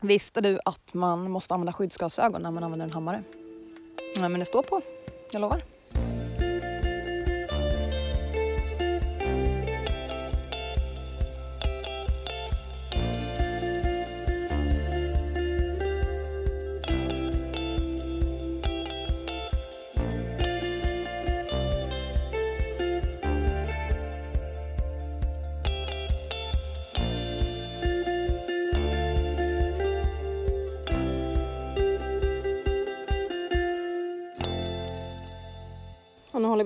Visste du att man måste använda skyddsglasögon när man använder en hammare? Nej, men det står på. Jag lovar.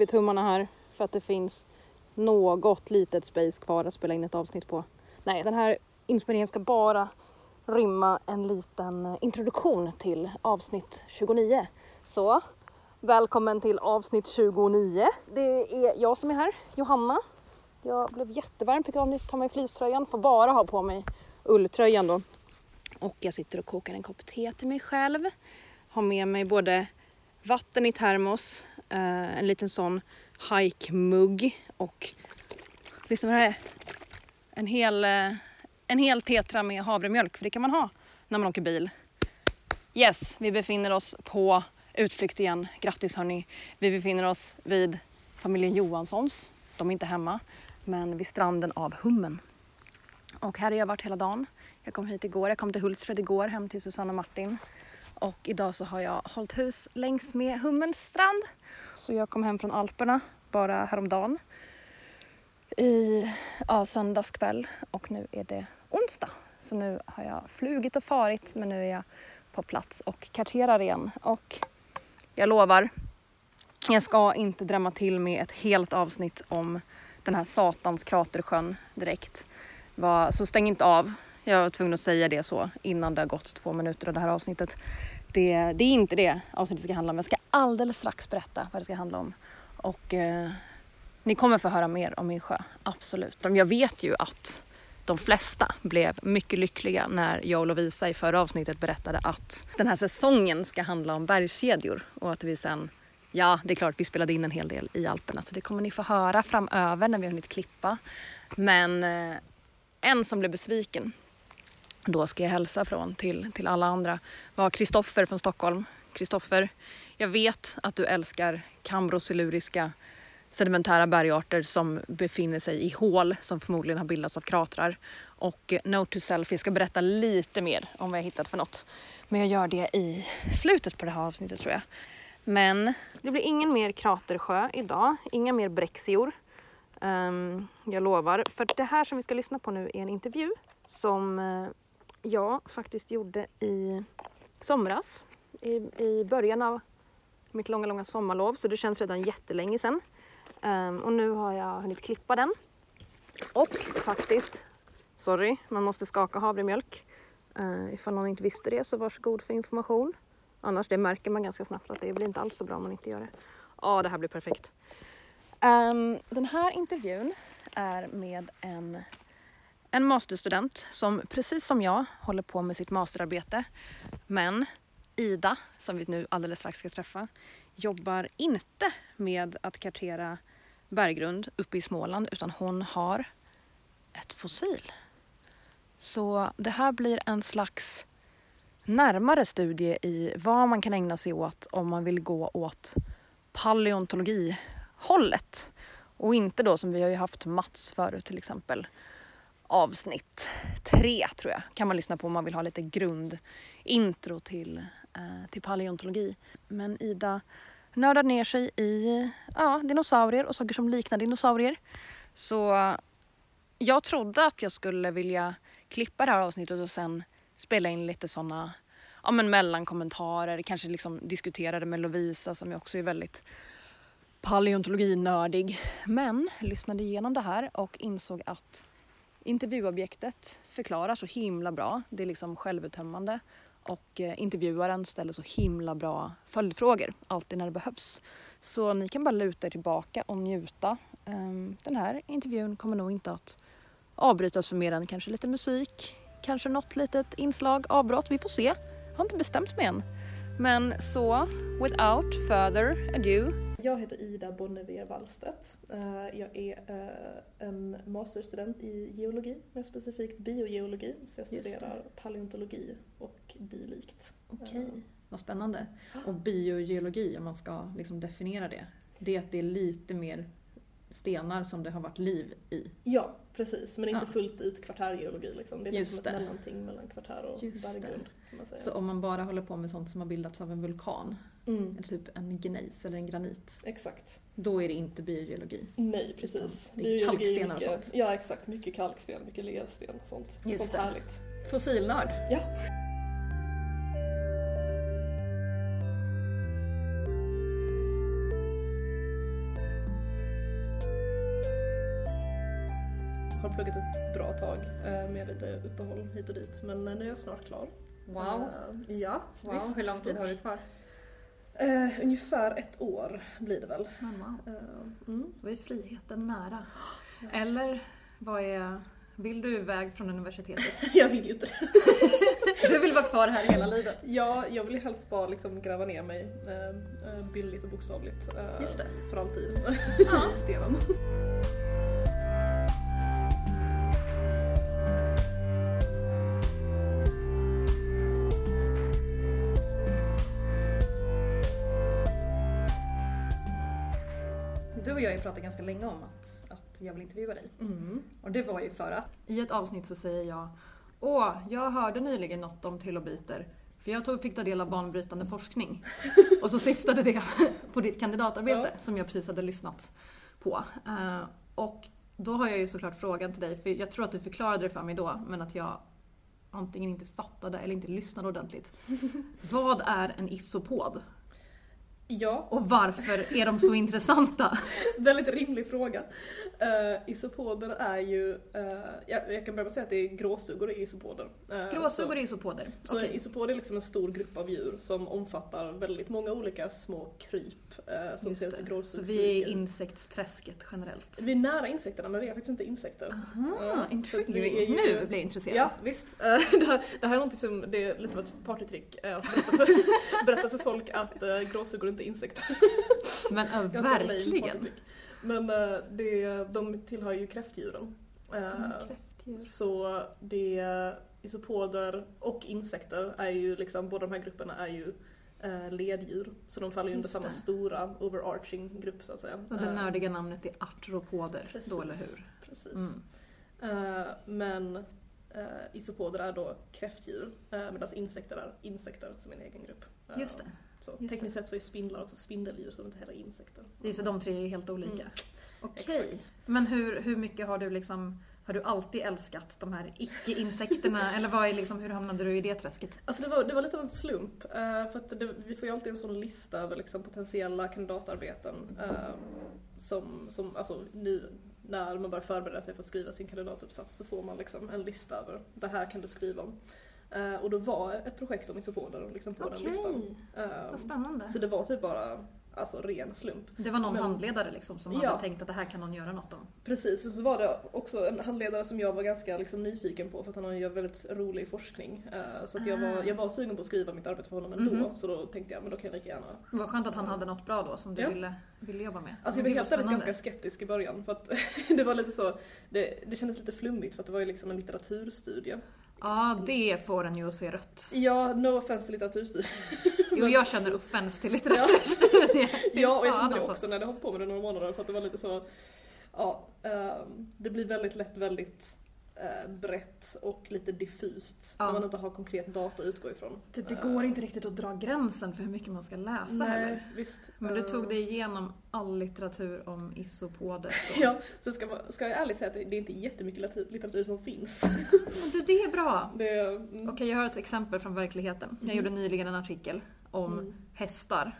Vi tummarna här för att det finns något litet space kvar att spela in ett avsnitt på. Nej, den här inspelningen ska bara rymma en liten eh, introduktion till avsnitt 29. Så välkommen till avsnitt 29. Det är jag som är här, Johanna. Jag blev jättevarm, fick av mig ta mig fleecetröjan, får bara ha på mig ulltröjan då. Och jag sitter och kokar en kopp te till mig själv. Har med mig både vatten i termos, eh, en liten sån hike-mugg och liksom här är en hel, eh, en hel tetra med havremjölk för det kan man ha när man åker bil. Yes, vi befinner oss på utflykt igen. Grattis hörni. Vi befinner oss vid familjen Johanssons. De är inte hemma, men vid stranden av Hummen. Och här har jag varit hela dagen. Jag kom hit igår, jag kom till Hultsfred igår hem till Susanna och Martin. Och idag så har jag hållit hus längs med Hummelns strand. Så jag kom hem från Alperna bara häromdagen i ja, söndagskväll och nu är det onsdag. Så nu har jag flugit och farit men nu är jag på plats och karterar igen. Och jag lovar, jag ska inte drämma till med ett helt avsnitt om den här satans kratersjön direkt. Så stäng inte av. Jag var tvungen att säga det så innan det har gått två minuter av det här avsnittet. Det, det är inte det avsnittet ska handla om. Jag ska alldeles strax berätta vad det ska handla om. Och eh, ni kommer få höra mer om min sjö, absolut. Jag vet ju att de flesta blev mycket lyckliga när jag och Lovisa i förra avsnittet berättade att den här säsongen ska handla om bergskedjor och att vi sen Ja, det är klart, vi spelade in en hel del i Alperna så det kommer ni få höra framöver när vi har hunnit klippa. Men eh, en som blev besviken, då ska jag hälsa från till, till alla andra, var Kristoffer från Stockholm. Kristoffer, jag vet att du älskar kambrosiluriska sedimentära bergarter som befinner sig i hål som förmodligen har bildats av kratrar. Och eh, note to self, jag ska berätta lite mer om vad jag hittat för något. Men jag gör det i slutet på det här avsnittet tror jag. Men det blir ingen mer kratersjö idag, inga mer brexior. Um, jag lovar. För det här som vi ska lyssna på nu är en intervju som eh, jag faktiskt gjorde i somras. I, I början av mitt långa, långa sommarlov. Så det känns redan jättelänge sedan. Um, och nu har jag hunnit klippa den. Och faktiskt, sorry, man måste skaka havremjölk. Uh, ifall någon inte visste det så varsågod för information. Annars det märker man ganska snabbt att det blir inte alls så bra om man inte gör det. Ja, oh, det här blir perfekt. Um, den här intervjun är med en, en masterstudent som precis som jag håller på med sitt masterarbete. Men Ida, som vi nu alldeles strax ska träffa, jobbar inte med att kartera berggrund uppe i Småland utan hon har ett fossil. Så det här blir en slags närmare studie i vad man kan ägna sig åt om man vill gå åt paleontologihållet. Och inte då som vi har ju haft Mats förut till exempel. Avsnitt tre tror jag kan man lyssna på om man vill ha lite grundintro till, eh, till paleontologi. Men Ida nördar ner sig i ja, dinosaurier och saker som liknar dinosaurier. Så jag trodde att jag skulle vilja klippa det här avsnittet och sen spela in lite sådana ja, men mellankommentarer, kanske liksom diskutera det med Lovisa som ju också är väldigt paleontologinördig. Men lyssnade igenom det här och insåg att intervjuobjektet förklarar så himla bra. Det är liksom självuttömmande och eh, intervjuaren ställer så himla bra följdfrågor alltid när det behövs. Så ni kan bara luta er tillbaka och njuta. Ehm, den här intervjun kommer nog inte att avbrytas för mer än kanske lite musik, kanske något litet inslag, avbrott. Vi får se. Jag har inte bestämt mig än. Men så, without further ado jag heter Ida Bonnevier Wallstedt. Eh, Jag är eh, en masterstudent i geologi, mer specifikt biogeologi. Så jag studerar paleontologi och dylikt. Okej, Eh, vad spännande. Och biogeologi, om man ska liksom definiera det, det är att det är lite mer stenar som det har varit liv i. Ja, precis. Men inte Ja. fullt ut kvartärgeologi liksom. Det är Just liksom ett det. mellanting mellan kvartär och Just berggrund. Så om man bara håller på med sånt som har bildats av en vulkan, Mm, eller typ en gnejs eller en granit, exakt. då är det inte biogeologi. Nej, precis. det är Biologi kalkstenar och mycket, sånt. Ja, exakt. Mycket kalksten, mycket lersten och sånt. Just sånt det. härligt. Fossilnörd. Ja. Har pluggat ett bra tag eh, med lite uppehåll hit och dit men eh, nu är jag snart klar. Wow. Eh, Ja, wow. visst, Hur lång tid har du kvar? Eh, ungefär ett år blir det väl. Wow. Eh, mm. Då är friheten nära. Eller vad är... Vill du iväg från universitetet? Jag vill ju inte det. Du vill vara kvar här hela livet? Ja, jag vill helst bara liksom gräva ner mig eh, eh, bildligt och bokstavligt. eh, Just det. För alltid Ja. i stenen. Jag pratat ganska länge om att, att jag vill intervjua dig. Mm. Och det var ju för att i ett avsnitt så säger jag Åh, jag hörde nyligen något om trilobiter för jag tog, fick ta del av banbrytande forskning. Och så syftade det på ditt kandidatarbete Ja. som jag precis hade lyssnat på. Eh, och då har jag ju såklart frågan till dig, för jag tror att du förklarade det för mig då, men att jag antingen inte fattade eller inte lyssnade ordentligt. Vad är en isopod? Ja, Och varför är de så intressanta? väldigt rimlig fråga. Uh, isopoder är ju, eh, jag, jag kan börja med att säga att det är gråsuggor och isopoder. Eh, Gråsuggor är isopoder. Så Okej. isopod är liksom en stor grupp av djur som omfattar väldigt många olika små kryp eh, som Just ser ut Så vi är i insektsträsket generellt. Vi är nära insekterna men vi är faktiskt inte insekter. Aha, intriguing. är ju- Nu blir jag intresserad. Ja, visst. Eh, det, här, det här är något som, det är lite av ett partytrick, att berätta för, berätta för folk att uh, gråsuggor inte är insekter. Men äh, Ganska lame verkligen. Men eh, det, de tillhör ju kräftdjuren. Eh, Kräftdjur. så det, isopoder och insekter är ju liksom, båda de här grupperna är ju eh, leddjur. Så de faller ju under samma det. stora overarching grupp så att säga. Och det nördiga namnet är artropoder, Precis. då eller hur? Precis. Mm. Eh, men uh, isopoder är då kräftdjur uh, medan insekter är insekter som en egen grupp. Just det. Så Just tekniskt sett så är spindlar också spindeldjur som inte heller är insekter. Det är så de tre är helt olika. Mm. Okej. Exakt. Men hur, hur mycket har du liksom har du alltid älskat de här icke-insekterna? eller vad är liksom, hur hamnade du i det träsket? Alltså det var, det var lite av en slump. eh, för att det, vi får ju alltid en sån lista över liksom potentiella kandidatarbeten. eh, som, som, alltså nu när man börjar förbereda sig för att skriva sin kandidatuppsats så får man liksom en lista över det här kan du skriva om. Eh, och då var ett projekt om isopoder liksom på den listan. Eh, vad spännande. så det var typ bara alltså, ren slump. Det var någon Men- handledare liksom som Ja. hade tänkt att det här kan någon göra något om. Precis, och så var det också en handledare som jag var ganska liksom, nyfiken på för att han gör väldigt rolig forskning. Eh, så att jag, var, Ah. jag var sugen på att skriva mitt arbete för honom ändå, Mhm. så då tänkte jag men då kan jag lika gärna Vad skönt att han hade något bra då som du Ja. ville, ville jobba med. Alltså jag var helt ärligt ganska skeptisk i början för att det var lite så, det, det kändes lite flummigt för att det var ju liksom en litteraturstudie. Ja, det får en ju att se rött. Ja, no offense till litteraturstudie. Jo, jag känner offense till litteratur. Ja. Ja, och jag kände det alltså. också när jag höll på med det några månader för att det var lite så, ja, ehm, det blir väldigt lätt väldigt brett och lite diffust Ja. när man inte har konkret data att utgå ifrån. Typ, det Eh, går inte riktigt att dra gränsen för hur mycket man ska läsa Nej, heller. visst. Men du Eh, tog dig igenom all litteratur om isopoder. Ja, sen ska, man, ska jag ärligt säga att det, är inte jättemycket litteratur, som finns. Men du, det är bra! Det, mm, Okej, jag har ett exempel från verkligheten. Jag Mhm. gjorde nyligen en artikel om mm. hästar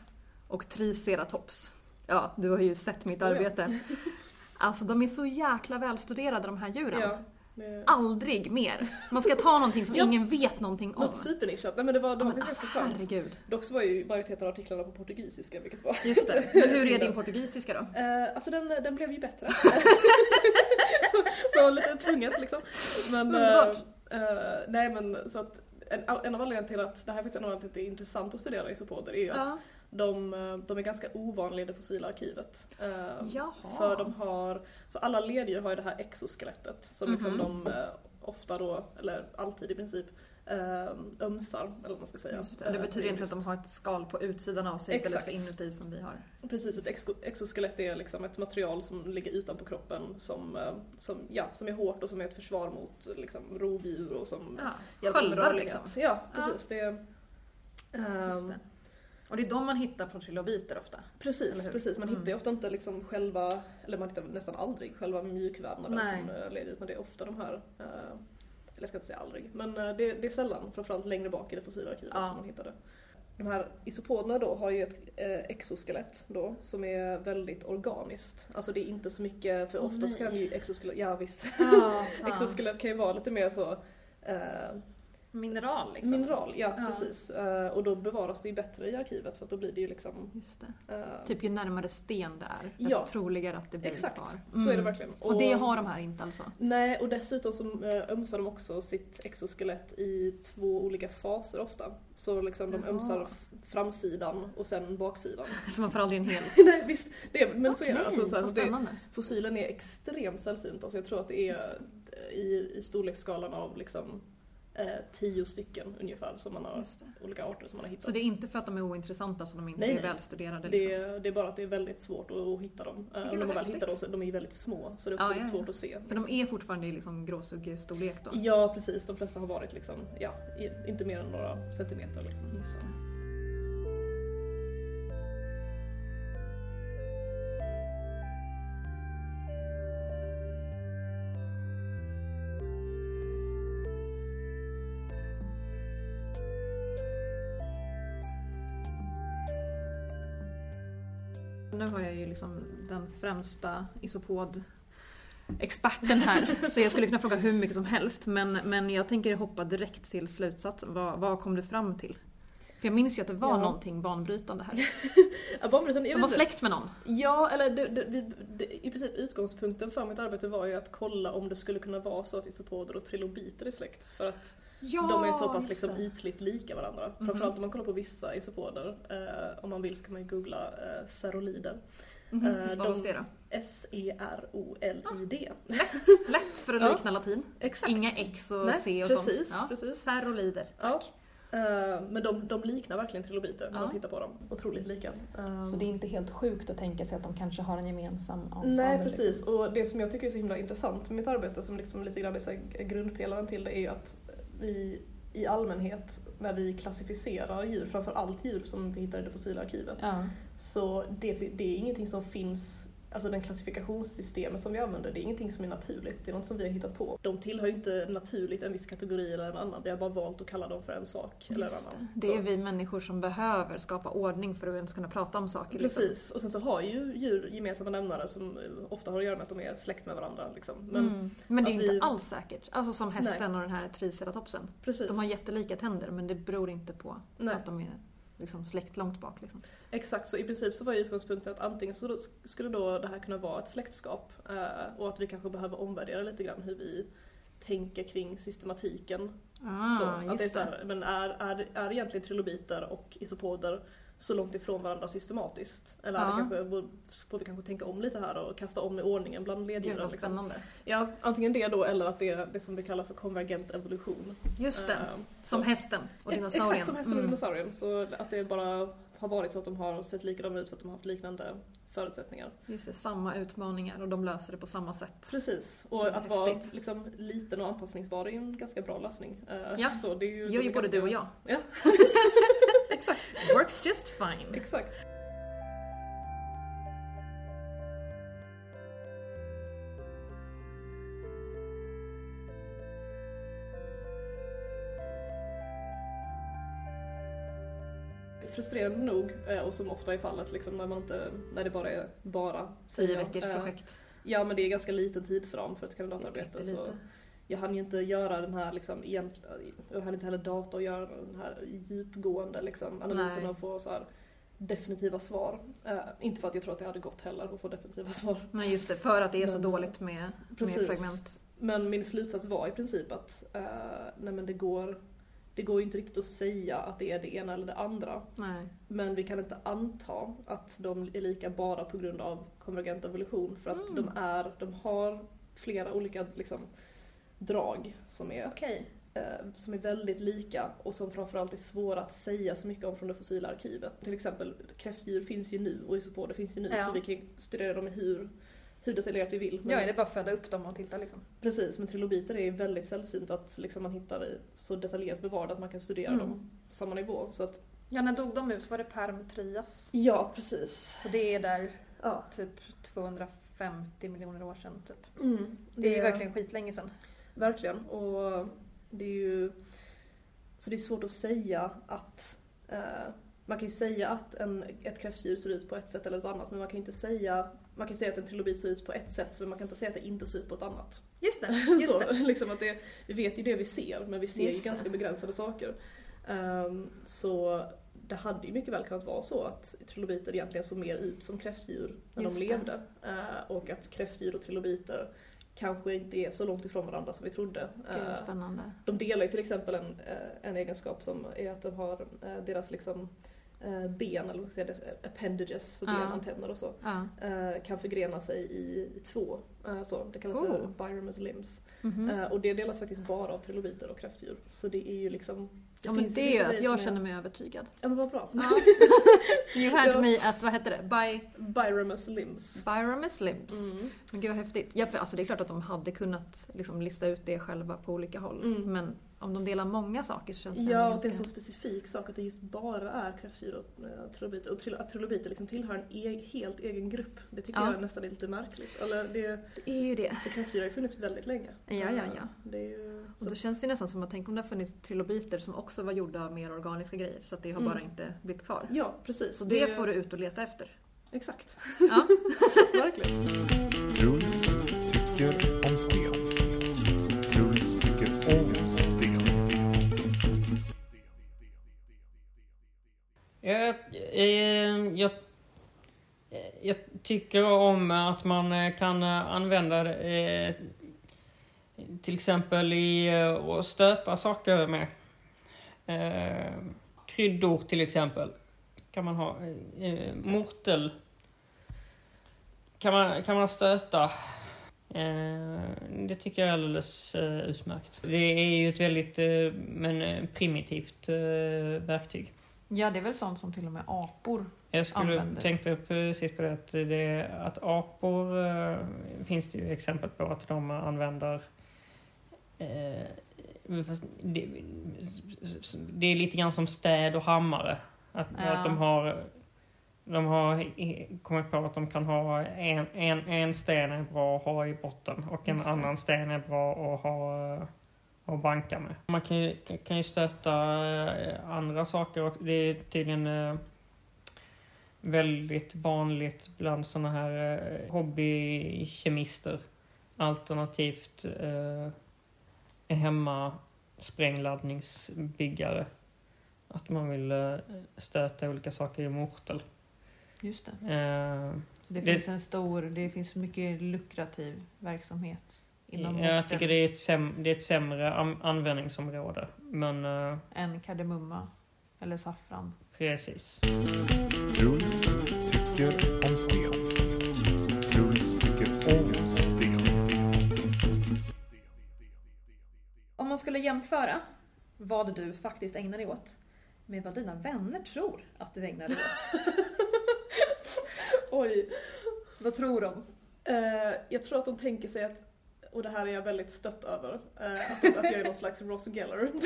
och triceratops. Ja, du har ju sett mitt Oh ja. arbete. Alltså, de är så jäkla välstuderade de här djuren. Ja, det, Aldrig mer! Man ska ta någonting som Ja. ingen vet någonting om. något supernischat. Nej men det var, det var men alltså, herregud. Dock så var ju majoriteten av artiklarna på portugisiska vilket var... Just det. Men hur är din portugisiska då? Eh, alltså den, den blev ju bättre. det var lite tvunget liksom. Men, eh, Underbart. eh, nej men så att en, en av anledningarna till att, det här är faktiskt en av anledningarna till att det är intressant att studera isopoder är ju att Ja. De, eh, de är ganska ovanliga i det fossila arkivet. Eh, Jaha. För de har, så alla leddjur har ju det här exoskelettet som liksom Mhm. de eh, ofta då, eller alltid i princip, ömsar, eller vad man ska säga. Just det. det betyder egentligen att de har ett skal på utsidan av sig istället för inuti som vi har. Precis, ett exo- exoskelett är liksom ett material som ligger utanpå kroppen som, som, ja, som är hårt och som är ett försvar mot liksom, rovdjur och som Ja, hjälper med rörlighet. liksom. Ja, precis. Det, Just det. Och det är de man hittar på trilobiter ofta. Precis, precis. Man Mm. hittar ju ofta inte liksom själva, eller man hittar nästan aldrig själva mjukvävnaden Nej. från eh, ledet, utan det är ofta de här, eh, eller jag ska inte säga aldrig, men eh, det, det är sällan, framförallt längre bak i det fossila arkivet Ja. som man hittar det. De här isopoderna då har ju ett exoskelett då som är väldigt organiskt. Alltså det är inte så mycket, för Åh, ofta så nej. kan ju exoskelett, ja visst, Ja, exoskelett kan ju vara lite mer så eh, Mineral liksom. mineral, ja, Ja. precis. Eh, och då bevaras det ju bättre i arkivet för att då blir det ju liksom Just det. eh, Typ ju närmare sten det är, Ja. desto troligare att det blir Exakt, kvar. så är det Mm. verkligen. Och det har de här inte alltså? Nej, och dessutom så eh, ömsar de också sitt exoskelett i två olika faser ofta. Så liksom de ömsar f- framsidan och sen baksidan. Så man får aldrig en hel? Nej visst, det, men så är det. Alltså, så här, det fossilen är extremt sällsynt. Alltså, jag tror att det är i, i storleksskalan av liksom, tio stycken ungefär som man har, det. olika arter som man har hittat. Så det är inte för att de är ointressanta som de inte Nej, är nej. välstuderade? det, Liksom. är, det är bara att det är väldigt svårt att, hitta dem. Eh, när man väl hittar dem så de är väldigt små så det är också väldigt ja, ja. svårt att se. För de är fortfarande i liksom gråsuggestorlek då? Ja precis, de flesta har varit liksom, ja, inte mer än några centimeter. Liksom. Just det. Nu har jag ju liksom den främsta isopod experten här, så jag skulle kunna fråga hur mycket som helst. Men, men jag tänker hoppa direkt till slutsatsen. Vad, vad kom du fram till? För jag minns ju att det var Ja. någonting banbrytande här. Ja, barnbrytaren, jag De var inte. släkt med någon. Ja, eller det, det, vi, det, i princip utgångspunkten för mitt arbete var ju att kolla om det skulle kunna vara så att isopoder och trilobiter är släkt. För att Ja, de är så pass liksom ytligt lika varandra. Mhm. Framförallt om man kollar på vissa isopoder. Eh, om man vill så kan man ju googla eh, serolider. Mhm, eh, Hur stavas de- det då? S-E-R-O-L-I-D. Lätt för att likna latin. Exakt. Inga X och Nej, C och precis, sånt. Ja. precis. Serolider. Ja. Eh, men de, de liknar verkligen trilobiter när Ja. man tittar på dem. Otroligt lika. Eh, Så det är inte helt sjukt att tänka sig att de kanske har en gemensam avfader, Nej liksom. precis, och det som jag tycker är så himla intressant med mitt arbete som liksom lite grann är så här grundpelaren till det är ju att vi i allmänhet när vi klassificerar djur, framför allt djur som vi hittar i det fossila arkivet, Ja. så det, det är ingenting som finns Alltså den klassifikationssystemet som vi använder, det är ingenting som är naturligt. Det är något som vi har hittat på. De tillhör ju inte naturligt en viss kategori eller en annan. Vi har bara valt att kalla dem för en sak eller en Just annan. det. det är vi människor som behöver skapa ordning för att ens kunna prata om saker. liksom. Precis, och sen så har ju djur gemensamma nämnare som ofta har att göra med att de är släkt med varandra. Liksom. Men mm. men det är inte vi- alls säkert. Alltså som hästen och den här triceratopsen. precis. De har jättelika tänder men det beror inte på Nej. att de är liksom släkt långt bak. Liksom. Exakt, så i princip så var ju utgångspunkten att antingen så skulle då det här kunna vara ett släktskap eh, och att vi kanske behöver omvärdera lite grann hur vi tänker kring systematiken. Ah, så, att det är så här, men är, är, är egentligen trilobiter och isopoder så långt ifrån varandra systematiskt? Eller Ja. kanske, får vi kanske tänka om lite här och kasta om i ordningen bland leddjuren? Liksom. spännande. Ja, antingen det då eller att det är det som vi kallar för konvergent evolution. Just det. Eh, som så- hästen och dinosaurien. Exakt som hästen och Mm. dinosaurien. Så att det bara har varit så att de har sett likadana ut för att de har haft liknande förutsättningar. Just det, samma utmaningar och de löser det på samma sätt. Precis, och att vara häftigt. liksom, liten och anpassningsbar är ju en ganska bra lösning. Eh, Ja, så det är ju, gör ju både ganska- du och jag. Ja, Exakt. Works just fine. exakt. Frustrerande nog, eh, och som ofta är fallet liksom, när, man inte, när det bara är bara Tio veckors eh, projekt. Ja men det är ganska liten tidsram för ett kandidatarbete. Så. Jag hann ju inte göra den här liksom, egent- jag hade inte heller data att göra den här djupgående liksom, analysen och få så här, definitiva svar. Eh, inte för att jag tror att det hade gått heller att få definitiva svar. Men just det, för att det är så Men- dåligt med, med Precis. fragment. Men min slutsats var i princip att eh, nej men det går det går ju inte riktigt att säga att det är det ena eller det andra. Nej. Men vi kan inte anta att de är lika bara på grund av konvergent evolution för att Mm. de, är, de har flera olika liksom, drag som är, Okej. eh, som är väldigt lika och som framförallt är svåra att säga så mycket om från det fossila arkivet. Till exempel kräftdjur finns ju nu och isopoder finns ju nu Ja. så vi kan studera dem i hur, hur detaljerat vi vill. Men- Ja, är det bara att föda upp dem och titta liksom? Precis, men trilobiter är väldigt sällsynt att liksom man hittar det så detaljerat bevarade att man kan studera Mm. dem på samma nivå. Så att, Ja, när dog de ut? Var det Perm Trias? ja, precis. Så det är där Ja. typ 250 miljoner år sedan typ. Mm, Det är ju verkligen skitlänge sedan. Verkligen. Och det är ju... Så det är svårt att säga att... Eh, man kan ju säga att en, ett kräftdjur ser ut på ett sätt eller ett annat men man kan ju inte säga... Man kan säga att en trilobit ser ut på ett sätt men man kan inte säga att det inte ser ut på ett annat. Just det, just så, det. liksom att det, vi vet ju det vi ser men vi ser Just ju det. ganska begränsade saker. Ehm, så det hade ju mycket väl kunnat vara så att trilobiter egentligen såg mer ut som kräftdjur när Just de det. levde. Eh, och att kräftdjur och trilobiter kanske inte är så långt ifrån varandra som vi trodde. Gud Eh, spännande. de delar ju till exempel en, eh, en egenskap som är att de har eh, deras liksom ben, eller vad ska jag säga, appendages, Ja. ben, antenner och så, Ja. eh, kan förgrena sig i, i två. Eh, så, det kallas Oh. för biramous limbs. Mhm. Eh, och det delas faktiskt bara av trilobiter och kräftdjur. Så det är ju liksom... Ja men det vissa att jag känner mig övertygad. Ja men vad bra. You had Ja. me at, vad hette det? By Biramous limbs. Byramus Limbs. Mm. Men gud vad häftigt. Ja, för alltså det är klart att de hade kunnat liksom lista ut det själva på olika håll. Mm. Men om de delar många saker så känns det Ja, och det är en så ganska... specifik sak att det just bara är kräftdjur och eh, trilobiter. Och att trilobiter liksom tillhör en e- helt egen grupp. Det tycker Ja. jag nästan är lite märkligt. Eller det, Det är ju det. för kräftdjur har ju funnits väldigt länge. Ja, ja, Eh, ja. Det är ju, Och så, då känns det nästan som att tänk om det har funnits trilobiter som också var gjorda av mer organiska grejer så att det har Mm. bara inte blivit kvar. ja, precis. Så det får du ut och leta efter. Exakt. Ja. Verkligen. Truls tycker om sten. Jag, eh, jag, jag tycker om att man eh, kan eh, använda det eh, till exempel i eh, att stöta saker med. Eh, kryddor till exempel. Kan man ha. Eh, mortel. Kan man, kan man stöta. Eh, det tycker jag är alldeles utmärkt. Det är ju ett väldigt men, primitivt verktyg ja, det är väl sånt som till och med apor. Jag skulle använder. tänkte precis på det att, det, att apor eh, finns det ju exempel på att de använder eh, fast det, det är lite grann som städ och hammare. Att, Ja. att de har de har kommit på att de kan ha en, en, en sten är bra att ha i botten och en annan sten är bra att ha att banka med. Man kan ju, kan ju stöta eh, andra saker och det är tydligen eh, väldigt vanligt bland såna här eh, hobbykemister. Alternativt eh, hemma sprängladdningsbyggare. Att man vill eh, stöta olika saker i mortel. Just det. Eh, Så det, Det- finns en stor, det finns mycket lukrativ verksamhet inom jag tycker det är ett, säm, det är ett sämre an, användningsområde. Men eh, än kardemumma eller saffran. precis. Truls tycker om sten. Truls tycker om sten. Om man skulle jämföra vad du faktiskt ägnar dig åt med vad dina vänner tror att du ägnar dig åt. Oj. vad tror de? Eh, jag tror att de tänker sig att, och det här är jag väldigt stött över, eh, att, att jag är någon slags Ross Geller.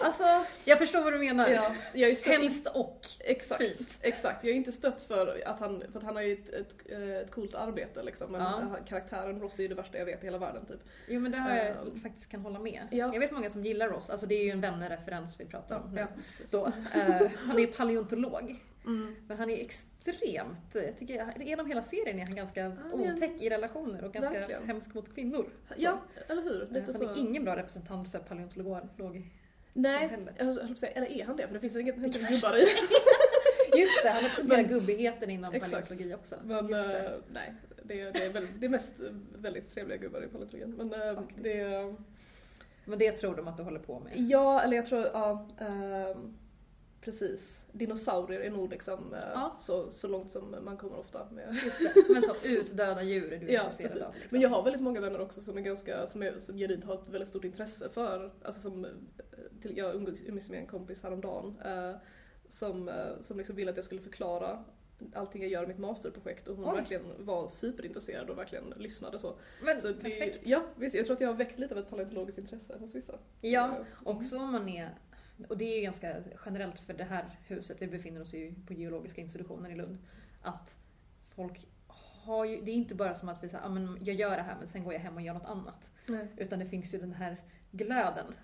Alltså, jag förstår vad du menar. ja, jag är stött Hemskt och Exakt, fint. exakt. Jag är inte stött för att han, för att han har ju ett, ett, ett coolt arbete liksom. Men Ja. karaktären Ross är ju det värsta jag vet i hela världen typ. Jo men det har jag Ehm. faktiskt kan hålla med. Ja. Jag vet många som gillar Ross, alltså det är ju en vännerreferens vi pratar om. nu. Ja, precis. Så, eh, han är paleontolog. Mm. Men han är extremt, jag tycker, genom hela serien är han ganska en- otäck i relationer och ganska Verkligen. hemsk mot kvinnor. Så. Ja, eller hur? Eh, Lite så så. han är ingen bra representant för paleontolog. Nej, jag säga, eller är han det? För det finns inget gubbar i. Just det, han representerar Men- gubbigheten inom Exakt. paleontologi också. Men Just det. eh, nej, det, är- det, är väldigt, det är mest väldigt trevliga gubbar i paleontologin. Men eh, det. Men det tror de att du håller på med? Ja, eller jag tror, ja. ehm, precis. Dinosaurier är nog liksom eh, Ja. så, så långt som man kommer ofta med. Just det. Men så utdöda djur är du Ja, intresserad precis. av? Liksom. Men jag har väldigt många vänner också som är ganska, som, är, som genuint har ett väldigt stort intresse för, alltså som, eh, till, jag umgicks med en kompis häromdagen eh, som, eh, som liksom ville att jag skulle förklara allting jag gör i mitt masterprojekt och hon Oj. verkligen var superintresserad och verkligen lyssnade så. Men så det, perfekt. ja, visst, jag tror att jag har väckt lite av ett paleontologiskt intresse hos vissa. Ja, Eh, också om man är... Och det är ju ganska generellt för det här huset, vi befinner oss ju på geologiska institutionen i Lund. Att folk har ju, det är inte bara som att vi säger, ah, men jag gör det här men sen går jag hem och gör något annat. Nej. Utan det finns ju den här glöden.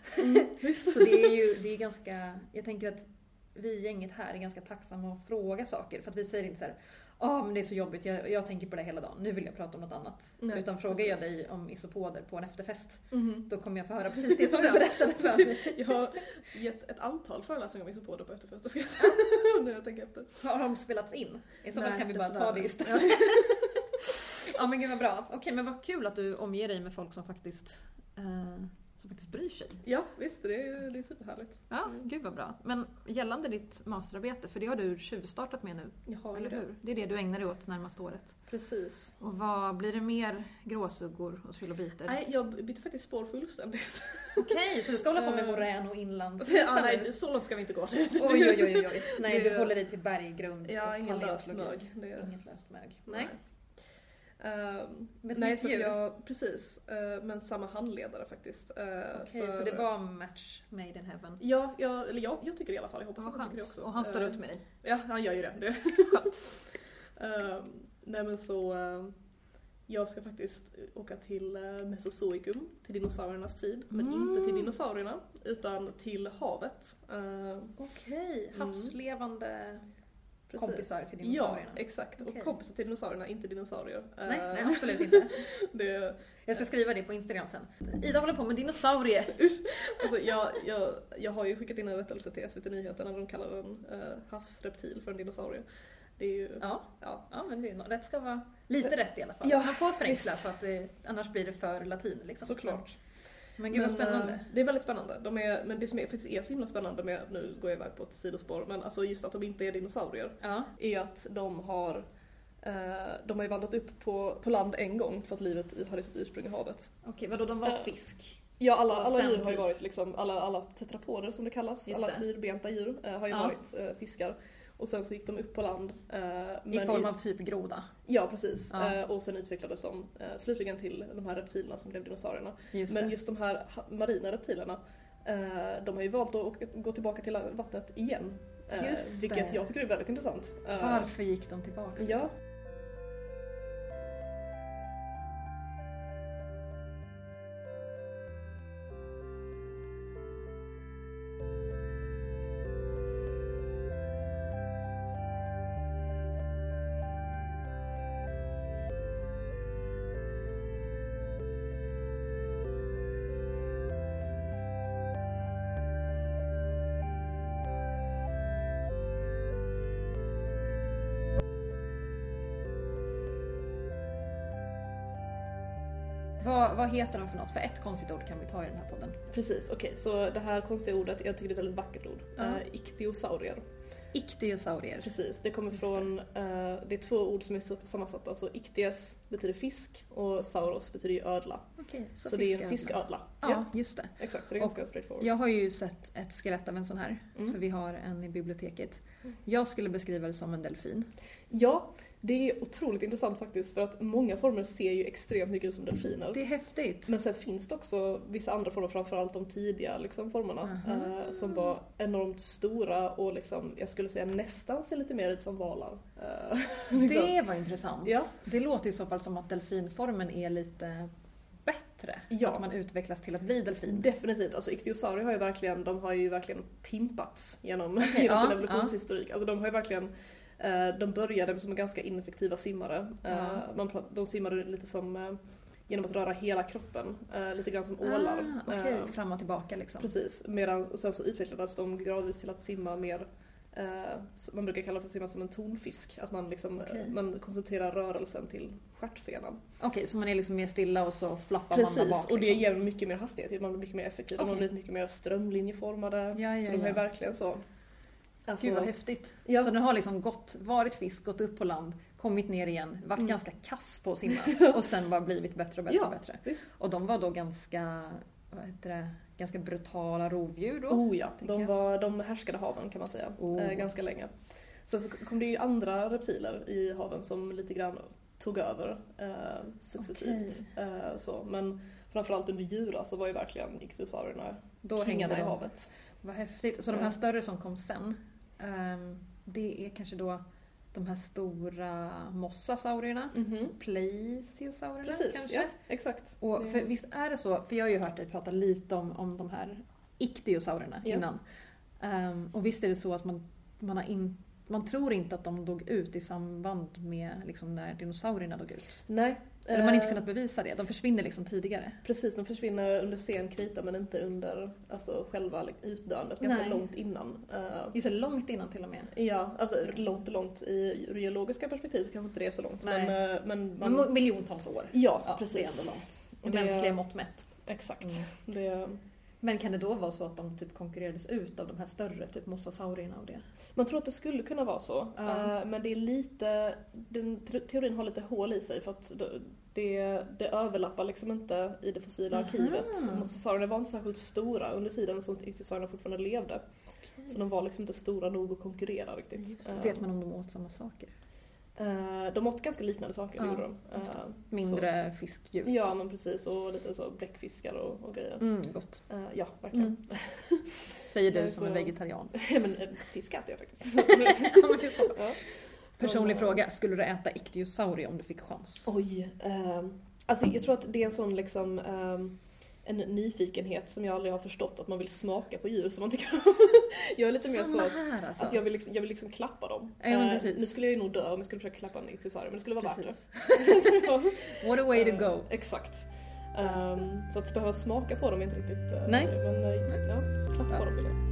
Visst. Så det är ju det är ganska, jag tänker att vi i gänget här är ganska tacksamma att fråga saker. För att vi säger inte så här, ah, men det är så jobbigt, jag, jag tänker på det hela dagen, nu vill jag prata om något annat. Nej, Utan frågar jag dig om isopoder på en efterfest, Mhm. då kommer jag få höra precis det som du Ja. berättade för mig. Jag har gett ett antal föreläsningar om isopoder på efterfester ska jag säga. nu jag tänker efter. Har de spelats in? I så fall kan vi bara ta det istället. ja men gud vad bra. Okej men vad kul att du omger dig med folk som faktiskt, eh, som faktiskt bryr sig. Ja visst, det är, det är superhärligt. Ja, gud vad bra. Men gällande ditt masterarbete, för det har du tjuvstartat med nu, Jag har eller hur? Det är det du ägnar dig åt närmaste året. Precis. Och vad blir det mer gråsuggor och trilobiter? Nej, jag bytte faktiskt spår fullständigt. Okej, så du ska hålla på med Eh, morän och inlands... ja, nej, så långt ska vi inte gå. Oj, oj, oj, oj. Nej, Det- du håller dig till berggrund Ja, ingen löst mög. Det Inget löst mög. Nej. Ehm, Men nej, så jag, precis. eh, men samma handledare faktiskt. Uh, Okej, så det var match made in heaven. Ja, jag, eller jag, jag tycker det i alla fall. Jag hoppas att han tycker det också. Och han står Eh, ut med dig. Ja, han gör ju det. det. Skönt. Ehm, nej men så, ehm, jag ska faktiskt åka till uh, Mesozoikum, till dinosauriernas tid. Men Mm. inte till dinosaurierna, utan till havet. Ehm, Okej, Mm. havslevande precis. kompisar till dinosaurierna. Ja, exakt. Okej. Och kompisar till dinosaurierna, inte dinosaurier. Nej, Ehm, nej, absolut inte. det, Jag ska skriva det på Instagram sen. Ida håller på med dinosaurier. alltså, jag, jag, jag har ju skickat in en rättelse till SVT Nyheterna när de kallar en uh, havsreptil för en dinosaurie. Det är ju, Ja, ja. ja men det är, rätt ska vara lite rätt i alla fall. Ja, Man får förenkla för att det, annars blir det för latin. Liksom. Såklart. Men gud vad spännande. eh, Det är väldigt spännande. De är, men det som är, faktiskt är så himla spännande med, nu går jag iväg på ett sidospår, men alltså just att de inte är dinosaurier, Ja. är att de har eh, de har ju vandrat upp på, på land en gång för att livet hade sitt ursprung i havet. Okej, vadå de var Eh, fisk? Ja, alla, alla djur har ju typ- varit liksom, alla, alla tetrapoder som det kallas, Just alla det. fyrbenta djur har ju Ja. varit fiskar. Och sen så gick de upp på land. eh, I form av typ groda? Ja, precis. Ja. Eh, och sen utvecklades de eh, slutligen till de här reptilerna som blev dinosaurierna. Just Men just de här marina reptilerna, de har ju valt att gå tillbaka till vattnet igen. Just vilket det. jag tycker är väldigt intressant. Varför gick de tillbaka? Ja. Vad, vad heter de för något? För ett konstigt ord kan vi ta i den här podden. Precis, okej. Så det här konstiga ordet, jag tycker det är ett väldigt vackert ord. Ja. Eh, iktiosaurier. Iktiosaurier. Precis, det kommer Just det. från, eh, det är två ord som är så- sammansatta. Så ikties betyder fisk och sauros betyder ödla. Okej, Så, det är en fisködla. Ja, just det. exakt. Så det är Och ganska straightforward. Jag har ju sett ett skelett av en sån här, Mm. för vi har en i biblioteket. Jag skulle beskriva det som en delfin. Ja, det är otroligt intressant faktiskt för att många former ser ju extremt mycket ut som delfiner. Det är häftigt. Men sen finns det också vissa andra former, framförallt de tidiga liksom, formerna, Aha. eh, som var enormt stora och liksom, jag skulle säga nästan ser lite mer ut som valar. Eh, liksom. Det var intressant. Ja. Det låter i så fall som att delfinformen är lite bättre. Ja. Att man utvecklas till att bli delfin. Definitivt, alltså iktiosaurier har ju verkligen, de har ju verkligen pimpats genom, Okej, genom sin ja, evolutionshistorik. Alltså de har ju verkligen, eh, de började som ganska ineffektiva simmare. Eh, Ja. man, prat- de simmade lite som, genom att röra hela kroppen, lite grann som ålar. Ah, Eh, fram och tillbaka liksom. Precis, medan och sen så utvecklades de gradvis till att simma mer man brukar kalla det för simma som en tonfisk, att man, liksom, eh, Okej. man koncentrerar rörelsen till stjärtfenan. Okej, så man är liksom mer stilla och så flappar man där Precis, bak. och det liksom. ger mycket mer hastighet, man blir mycket mer effektiv, har Okej. blivit mycket mer strömlinjeformade. Ja, ja, så de ja. verkligen så... Alltså, Gud vad häftigt. Ja. Så den har liksom gått, varit fisk, gått upp på land, kommit ner igen, varit Mm. ganska kass på att simma och sen bara blivit bättre och bättre och bättre. visst. Och de var då ganska, vad heter det, ganska brutala rovdjur då? Oh ja, de, var, de härskade haven kan man säga, Oh. eh, ganska länge. Sen så kom det ju andra reptiler i haven som lite grann tog över eh, successivt. Eh, så. Men framförallt under Djura så var ju verkligen ichthyosaurierna Då kingarna i havet. Vad häftigt. Så de här större som kom sen, ehm, det är kanske då de här stora mossasaurierna? Mhm. Plesiosaurierna Precis, kanske? ja exakt. Och för, visst är det så, för jag har ju hört dig prata lite om, om de här iktiosaurierna Ja. innan. Ehm, och visst är det så att man, man, har in, man tror inte att de dog ut i samband med liksom när dinosaurierna dog ut. Nej. Eller man har inte eh, kunnat bevisa det, de försvinner liksom tidigare. Precis, de försvinner under sen krita men inte under alltså, själva utdöendet, ganska Nej. långt innan. Eh, Just det, långt innan till och med. Ja, alltså långt långt i geologiska perspektiv så kanske inte det är så långt. Nej. Men, eh, men man, Men miljontals år. ja, Ja, precis. det är ändå långt. I Det- mänskliga mått mätt. Exakt. Mm. Det, Men kan det då vara så att de typ konkurrerades ut av de här större, typ mossasaurierna och det? man tror att det skulle kunna vara så. Eh, men det är lite, den te- teorin har lite hål i sig för att det, det, överlappar liksom inte i det fossila Aha. arkivet. Mosasaurierna var inte särskilt stora under tiden som ichthyosaurierna fortfarande levde. Så de var liksom inte stora nog att konkurrera riktigt. Eh, Vet man om de åt samma saker? Eh, de åt ganska liknande saker, Ja, gjorde de. Eh, Mindre fiskdjur? Så, ja men precis, och lite så bläckfiskar och, och grejer. Mm, gott. Eh, ja, verkligen. Mm. Säger du som så- vegetarian. men eh, fisk äter jag faktiskt. ja. Personlig fråga, skulle du äta ichthyosaurier om du fick chans? Oj. ehm, alltså jag tror att det är en sån liksom ehm, en nyfikenhet som jag aldrig har förstått att man vill smaka på djur som man tycker om. jag är lite mer så Samma att, här alltså. att jag, vill liksom, jag vill liksom klappa dem. Ja, Eh, nu skulle jag ju nog dö om jag skulle försöka klappa en ichthyosaurier men det skulle vara värt Precis. det. Ja. What a way to Eh, go. Exakt. Ehm, så att behöva smaka på dem är inte riktigt... eh, Nej. Men eh, ja, klappa Ja. på dem vill jag.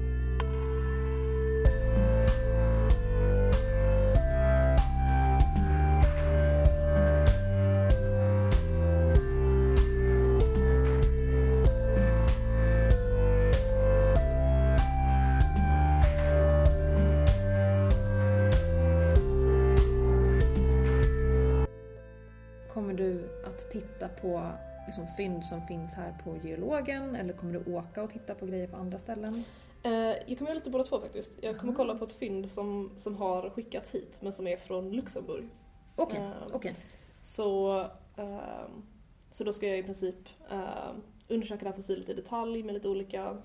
Fynd som finns här på geologen eller kommer du åka och titta på grejer på andra ställen? Eh, jag kommer göra lite båda två faktiskt. Jag kommer Aha. kolla på ett fynd som, som har skickats hit men som är från Luxemburg. Okej, Ehm, okej. Så, ehm, så då ska jag i princip ehm, undersöka det här fossilet i detalj med lite olika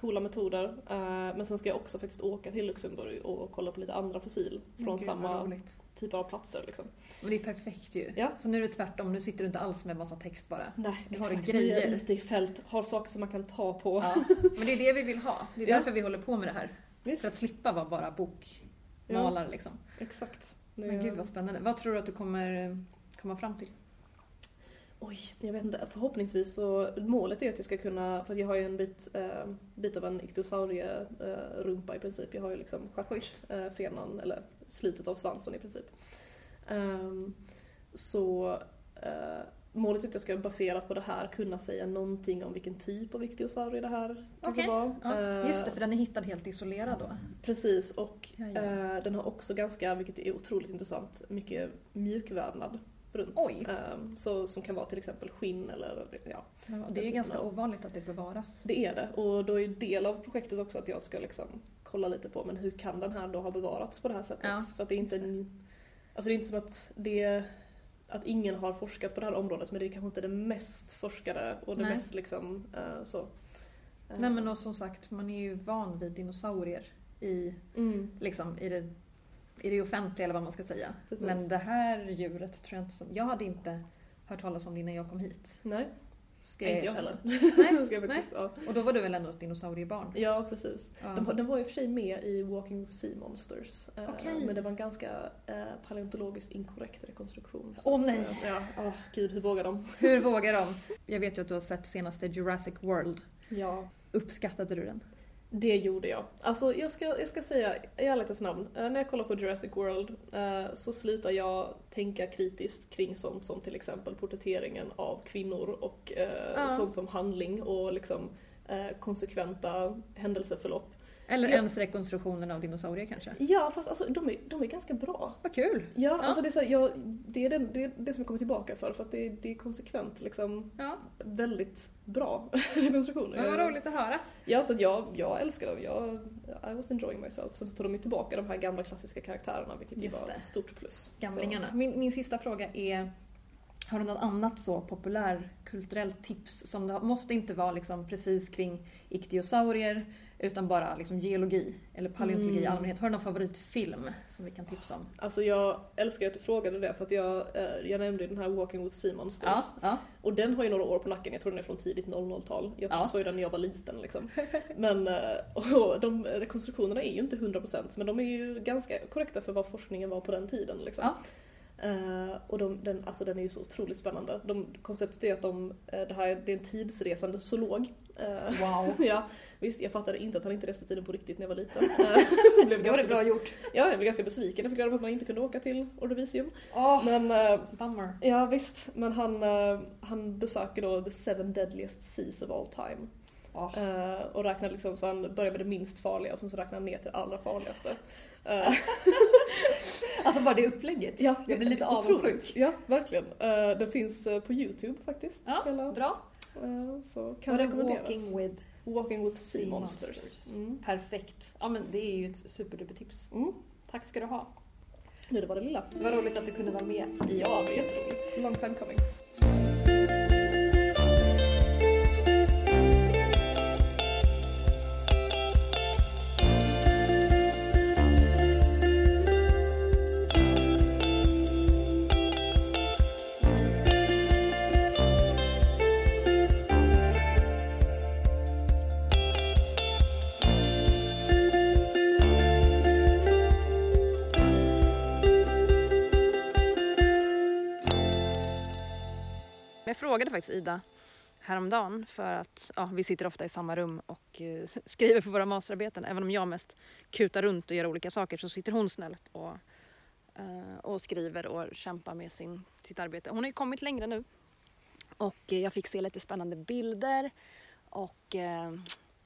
coola metoder. Eh, men sen ska jag också faktiskt åka till Luxemburg och kolla på lite andra fossil från Gud, samma. Typer av platser. Liksom. Men det är perfekt ju. Ja. Så nu är det tvärtom, nu sitter du inte alls med massa text bara. Nej, Nu har du exakt. Nu är jag grejer. ute i fält, har saker som man kan ta på. Ja. Men det är det vi vill ha. Det är Ja. därför vi håller på med det här. Visst, För att slippa vara bara bokmalare liksom. exakt. Det- Men gud vad spännande. Vad tror du att du kommer eh, komma fram till? Oj, jag vet inte. Förhoppningsvis så, målet är att jag ska kunna, för jag har ju en bit, eh, bit av en ichthyosaurie-rumpa i princip. Jag har ju liksom stjärtfenan, eller slutet av svansen i princip. Ehm, så eh, målet är att jag ska baserat på det här kunna säga någonting om vilken typ av ichthyosaurie det här kanske Okej. var. Ja, Eh, just det, för den är hittad helt isolerad då. Precis, och Ja, ja. eh, den har också ganska, vilket är otroligt intressant, mycket mjukvävnad runt. Oj. Ehm, så, som kan vara till exempel skinn eller ja, Ja, det är ju ganska av- ovanligt att det bevaras. det är det. Och då är del av projektet också att jag ska liksom kolla lite på men hur kan den här då ha bevarats på det här sättet? Ja, För att det är inte det. en, Alltså det är inte som att det att ingen har forskat på det här området men det är kanske inte det mest forskade och det Nej. mest liksom eh, så. Eh, Nej men och som sagt, man är ju van vid dinosaurier i, mm, liksom, i, det, i det offentliga eller vad man ska säga. Precis. Men det här djuret tror jag inte som... Jag hade inte hört talas om det innan jag kom hit. Nej, Ska inte jag heller. Nej, ska jag faktiskt, ja. Och då var du väl ändå ett dinosauriebarn? ja, precis. Ja. Den, den var och för sig med i Walking with Sea Monsters. eh, Okej. Men det var en ganska eh, paleontologiskt inkorrekt rekonstruktion. Åh, att, nej. eh, Ja, åh, gud hur vågar de? Hur vågar de? Jag vet ju att du har sett senaste Jurassic World. Ja. Uppskattade du den? Det gjorde jag. Alltså jag ska, jag ska säga i ärlighetens namn, eh, när jag kollar på Jurassic World eh, så slutar jag tänka kritiskt kring sånt som till exempel porträtteringen av kvinnor och eh, Ja. sånt som handling och liksom konsekventa händelseförlopp. Eller Ja. ens rekonstruktionen av dinosaurier kanske. Ja fast alltså de är, de är ganska bra. Vad kul! Ja, Ja. alltså det är, så här, jag, det, är den, det är det som jag kommer tillbaka för, för att det är, det är konsekvent liksom Ja, väldigt bra rekonstruktioner. men vad roligt att höra. Ja, så att jag, jag älskar dem. Jag, I was enjoying myself. Sen så tar de ju tillbaka de här gamla klassiska karaktärerna vilket ju var ett stort plus. Gamlingarna. Min, min sista fråga är har du något annat så populärkulturellt tips som det måste inte vara liksom precis kring iktiosaurier utan bara liksom geologi eller paleontologi i Mm. allmänhet. Har du någon favoritfilm som vi kan tipsa om? Så, alltså jag älskar att du frågade det för att jag, eh, jag nämnde den här Walking with Monsters. Ja, ja. Och den har ju några år på nacken, jag tror den är från tidigt 00-tal. Jag Ja. såg den när jag var liten liksom. Men eh, och de rekonstruktionerna är ju inte 100% men de är ju ganska korrekta för vad forskningen var på den tiden liksom. Ja. Eh, och de, den, alltså den är ju så otroligt spännande. De, konceptet är att de, eh, det här är, det är en tidsresande zoolog. Eh, Wow. ja, visst, jag fattade inte att han inte reste tiden på riktigt när jag var liten. Jag blev Det var det bra gjort. Ja, jag blev ganska besviken. Jag fick reda på att man inte kunde åka till Ordovicium. Åh, Men eh, bummer. Ja visst, men han, han besöker då the seven deadliest seas of all time. Åh. Eh, och räknar liksom, så han börjar med det minst farliga och sen så räknar han ner till det allra farligaste. Eh, Alltså bara det upplägget. ja, jag blir lite avundsjuk. Ja, verkligen. Uh, den finns på Youtube faktiskt. Ja, Hela, bra. så kan Var det rekommenderas. Walking with Walking with Sea Sea Monsters. Monsters. Mm. Perfekt. Ja men det är ju ett superdupertips. Mm. Tack ska du ha. Nu det var det lilla. Vad roligt att du kunde vara med i avsnittet. Long time coming. Frågade Ida häromdagen för att ja, vi sitter ofta i samma rum och eh, skriver på våra masterarbeten. Även om jag mest kutar runt och gör olika saker så sitter hon snällt och, eh, och skriver och kämpar med sin, sitt arbete. Hon har ju kommit längre nu och eh, jag fick se lite spännande bilder och eh,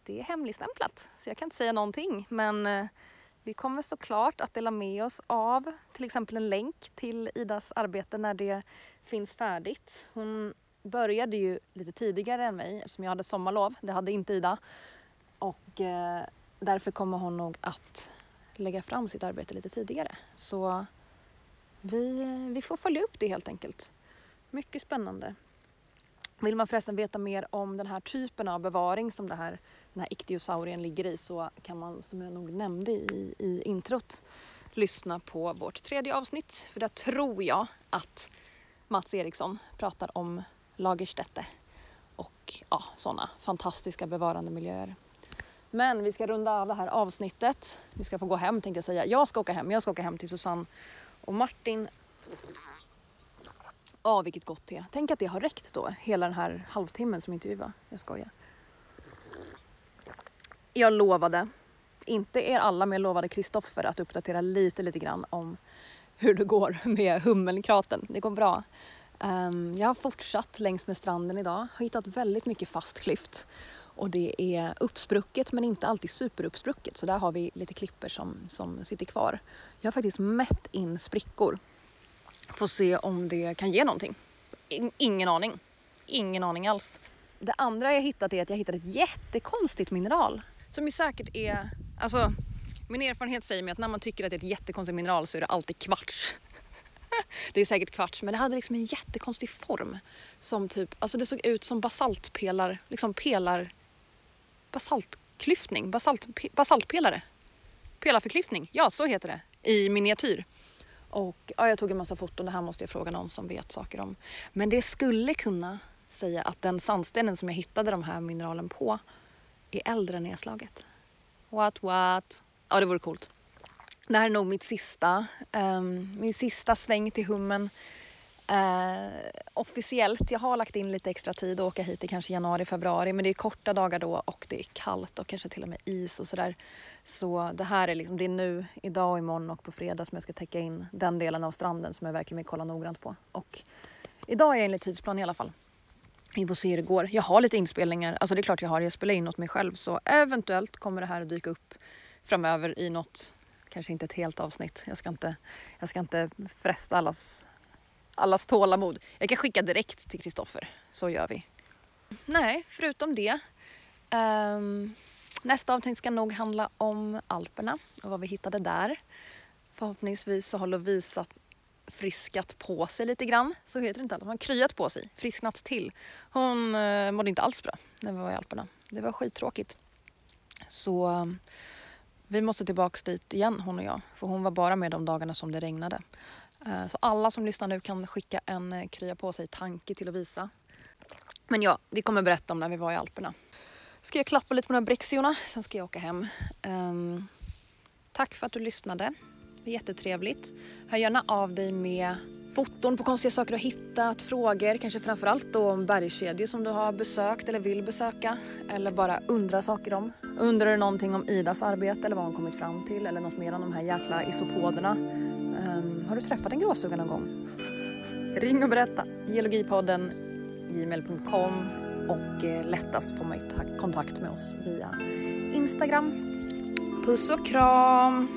det är hemligstämplat så jag kan inte säga någonting men eh, vi kommer såklart att dela med oss av till exempel en länk till Idas arbete när det finns färdigt. Hon började ju lite tidigare än mig eftersom jag hade sommarlov. Det hade inte Ida. Och eh, därför kommer hon nog att lägga fram sitt arbete lite tidigare. Så vi, vi får följa upp det helt enkelt. Mycket spännande. Vill man förresten veta mer om den här typen av bevaring som det här, den här iktiosaurien ligger i så kan man, som jag nog nämnde i, i introt, lyssna på vårt tredje avsnitt. För där tror jag att Mats Eriksson pratar om Lagerstätte och ja, sådana fantastiska bevarande miljöer. Men vi ska runda av det här avsnittet. Vi ska få gå hem tänkte jag säga. Jag ska åka hem. Jag ska åka hem till Susanne och Martin. Ja, vilket gott te. Tänk att det har räckt då, hela den här halvtimmen som intervju var. Jag skojar. Jag lovade, inte er alla, men jag lovade Kristoffer att uppdatera lite, lite grann om hur det går med hummelkraten. Det går bra. Ehm, jag har fortsatt längs med stranden idag. Har hittat väldigt mycket fast klyft. Och det är uppsprucket men inte alltid superuppsprucket. Så där har vi lite klipper som, som sitter kvar. Jag har faktiskt mätt in sprickor. Får se om det kan ge någonting. In- Ingen aning. Ingen aning alls. Det andra jag hittat är att jag hittat ett jättekonstigt mineral. Som ju säkert är, alltså min erfarenhet säger mig att när man tycker att det är ett jättekonstigt mineral så är det alltid kvarts. Det är säkert kvarts men det hade liksom en jättekonstig form. Som typ, alltså det såg ut som basaltpelar, liksom pelar, basaltklyftning, basalt, pe, basaltpelare. Pelarförklyftning, ja så heter det i miniatyr. Och ja, jag tog en massa foton, det här måste jag fråga någon som vet saker om. Men det skulle kunna säga att den sandstenen som jag hittade de här mineralen på är äldre än nedslaget. What what? Ja, det vore coolt. Det här är nog mitt sista, um, min sista sväng till hummen. Uh, officiellt, jag har lagt in lite extra tid och åka hit i kanske januari, februari men det är korta dagar då och det är kallt och kanske till och med is och sådär. Så det här är liksom, det är nu, idag och imorgon och på fredag som jag ska täcka in den delen av stranden som jag verkligen vill kolla noggrant på. Och idag är jag enligt tidsplan i alla fall. Vi får se hur det går. Jag har lite inspelningar, alltså det är klart jag har, jag spelar in åt mig själv så eventuellt kommer det här att dyka upp framöver i något, kanske inte ett helt avsnitt. Jag ska inte, jag ska inte fresta allas, allas tålamod. Jag kan skicka direkt till Kristoffer, så gör vi. Nej, förutom det. Um, nästa avsnitt ska nog handla om Alperna och vad vi hittade där. Förhoppningsvis så har Lovisa friskat på sig lite grann. Så heter det inte alls. Hon har kryat på sig, frisknat till. Hon eh, mådde inte alls bra när vi var i Alperna. Det var skittråkigt. Så vi måste tillbaks dit igen hon och jag. För hon var bara med de dagarna som det regnade. Eh, så alla som lyssnar nu kan skicka en eh, krya på sig tanke till Lovisa. Men ja, vi kommer berätta om när vi var i Alperna. Ska jag klappa lite på de här Brexiorna, sen ska jag åka hem. Um, tack för att du lyssnade. Det var jättetrevligt. Hör gärna av dig med foton på konstiga saker du har hittat, frågor, kanske framförallt då om bergskedjor som du har besökt eller vill besöka. Eller bara undra saker om. Undrar du någonting om Idas arbete eller vad hon kommit fram till eller något mer om de här jäkla isopoderna. Um, har du träffat en gråsuga någon gång? Ring och berätta. Geologipodden gmail.com och eh, lättast får man kontakt med oss via Instagram. Puss och kram!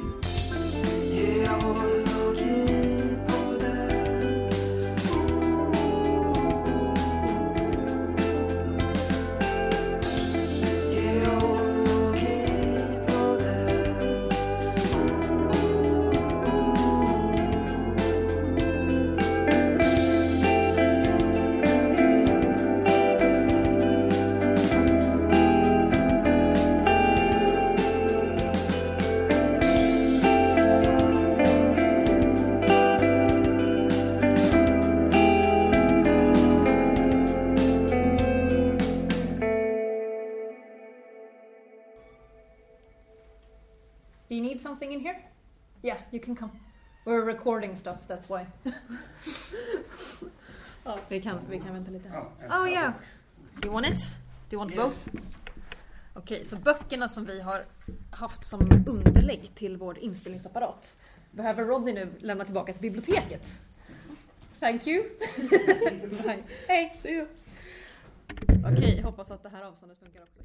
Recording stuff, that's why. Ja. vi, kan, vi kan vänta lite här. Oh yeah! Do you want it? Do you want both? Okej, så böckerna som vi har haft som underlägg till vår inspelningsapparat behöver Rodney nu lämna tillbaka till biblioteket. Thank you! Bye. Hej! See you. Okej, hoppas att det här avståndet funkar också.